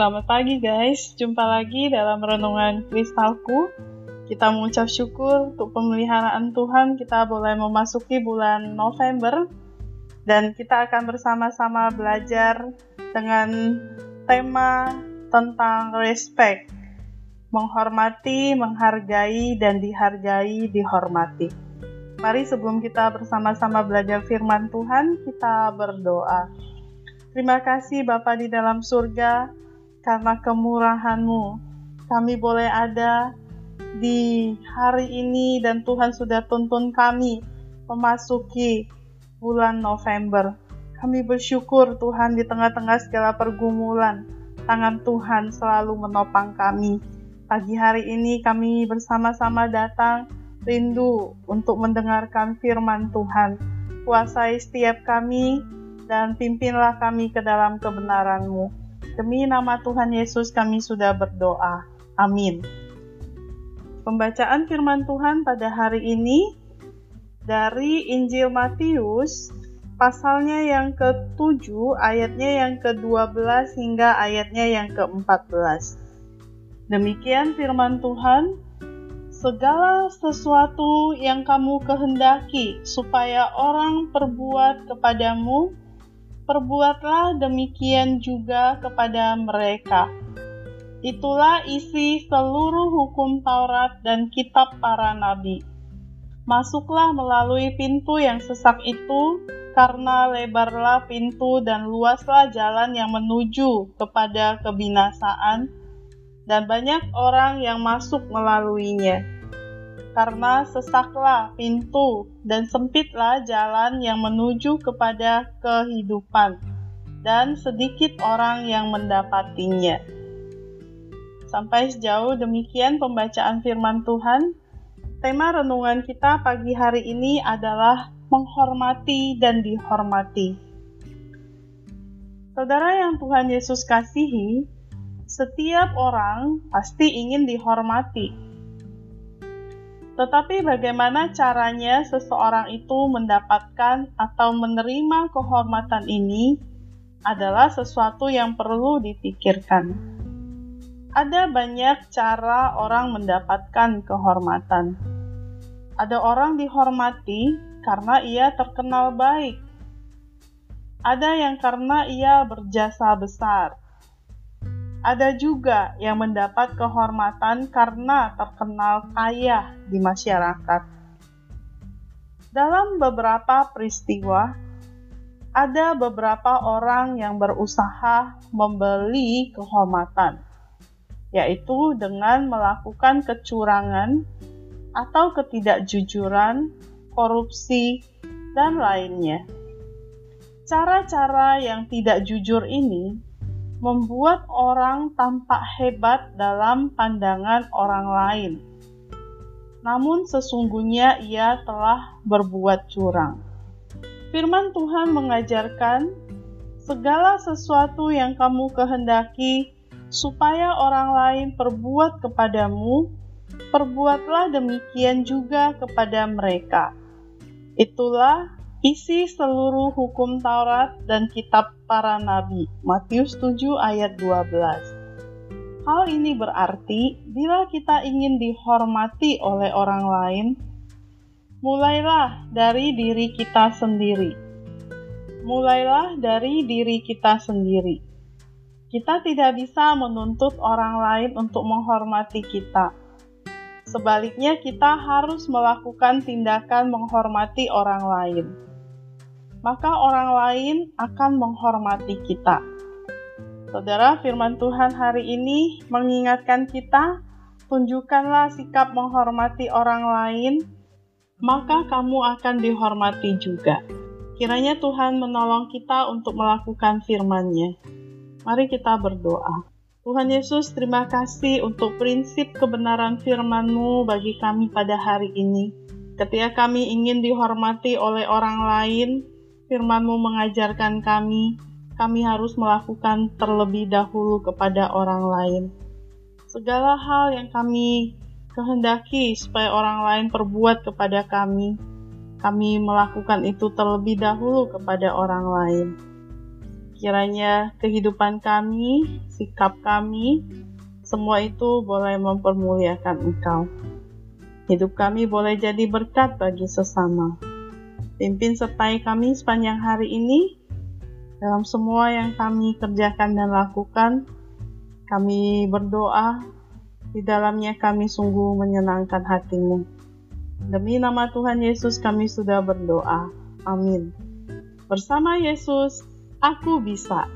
Selamat pagi guys, jumpa lagi dalam renungan kristalku. Kita mengucap syukur untuk pemeliharaan Tuhan, kita boleh memasuki bulan November dan kita akan bersama-sama belajar dengan tema tentang respect, menghormati, menghargai, dan dihargai, dihormati. Mari sebelum kita bersama-sama belajar firman Tuhan, kita berdoa. Terima kasih Bapa di dalam surga, karena kemurahan-Mu. Kami boleh ada di hari ini dan Tuhan sudah tuntun kami memasuki bulan November. Kami bersyukur Tuhan di tengah-tengah segala pergumulan, tangan Tuhan selalu menopang kami. Pagi hari ini kami bersama-sama datang rindu untuk mendengarkan firman Tuhan. Kuasai setiap kami dan pimpinlah kami ke dalam kebenaran-Mu. Demi nama Tuhan Yesus kami sudah berdoa. Amin. Pembacaan firman Tuhan pada hari ini dari Injil Matius pasalnya yang ke-7 ayatnya yang ke-12 hingga ayatnya yang ke-14. Demikian firman Tuhan, segala sesuatu yang kamu kehendaki supaya orang perbuat kepadamu, perbuatlah demikian juga kepada mereka. Itulah isi seluruh hukum Taurat dan kitab para nabi. Masuklah melalui pintu yang sesak itu, karena lebarlah pintu dan luaslah jalan yang menuju kepada kebinasaan, dan banyak orang yang masuk melaluinya karena sesaklah pintu dan sempitlah jalan yang menuju kepada kehidupan, dan sedikit orang yang mendapatinya. Sampai sejauh demikian pembacaan firman Tuhan. Tema renungan kita pagi hari ini adalah menghormati dan dihormati. Saudara yang Tuhan Yesus kasihi, setiap orang pasti ingin dihormati tetapi bagaimana caranya seseorang itu mendapatkan atau menerima kehormatan ini adalah sesuatu yang perlu dipikirkan. Ada banyak cara orang mendapatkan kehormatan. Ada orang dihormati karena ia terkenal baik. Ada yang karena ia berjasa besar ada juga yang mendapat kehormatan karena terkenal kaya di masyarakat. Dalam beberapa peristiwa, ada beberapa orang yang berusaha membeli kehormatan, yaitu dengan melakukan kecurangan atau ketidakjujuran, korupsi, dan lainnya. Cara-cara yang tidak jujur ini membuat orang tampak hebat dalam pandangan orang lain. Namun sesungguhnya ia telah berbuat curang. Firman Tuhan mengajarkan segala sesuatu yang kamu kehendaki supaya orang lain perbuat kepadamu, perbuatlah demikian juga kepada mereka. Itulah isi seluruh hukum Taurat dan kitab para nabi. Matius 7 ayat 12. Hal ini berarti bila kita ingin dihormati oleh orang lain, mulailah dari diri kita sendiri. Mulailah dari diri kita sendiri. Kita tidak bisa menuntut orang lain untuk menghormati kita. Sebaliknya, kita harus melakukan tindakan menghormati orang lain maka orang lain akan menghormati kita. Saudara, firman Tuhan hari ini mengingatkan kita, tunjukkanlah sikap menghormati orang lain, maka kamu akan dihormati juga. Kiranya Tuhan menolong kita untuk melakukan firman-Nya. Mari kita berdoa. Tuhan Yesus, terima kasih untuk prinsip kebenaran firman-Mu bagi kami pada hari ini. Ketika kami ingin dihormati oleh orang lain, firman-Mu mengajarkan kami, kami harus melakukan terlebih dahulu kepada orang lain. Segala hal yang kami kehendaki supaya orang lain perbuat kepada kami, kami melakukan itu terlebih dahulu kepada orang lain. Kiranya kehidupan kami, sikap kami, semua itu boleh mempermuliakan Engkau. Hidup kami boleh jadi berkat bagi sesama. Pimpin sertai kami sepanjang hari ini dalam semua yang kami kerjakan dan lakukan. Kami berdoa, di dalamnya kami sungguh menyenangkan hatimu. Demi nama Tuhan Yesus kami sudah berdoa. Amin. Bersama Yesus, aku bisa.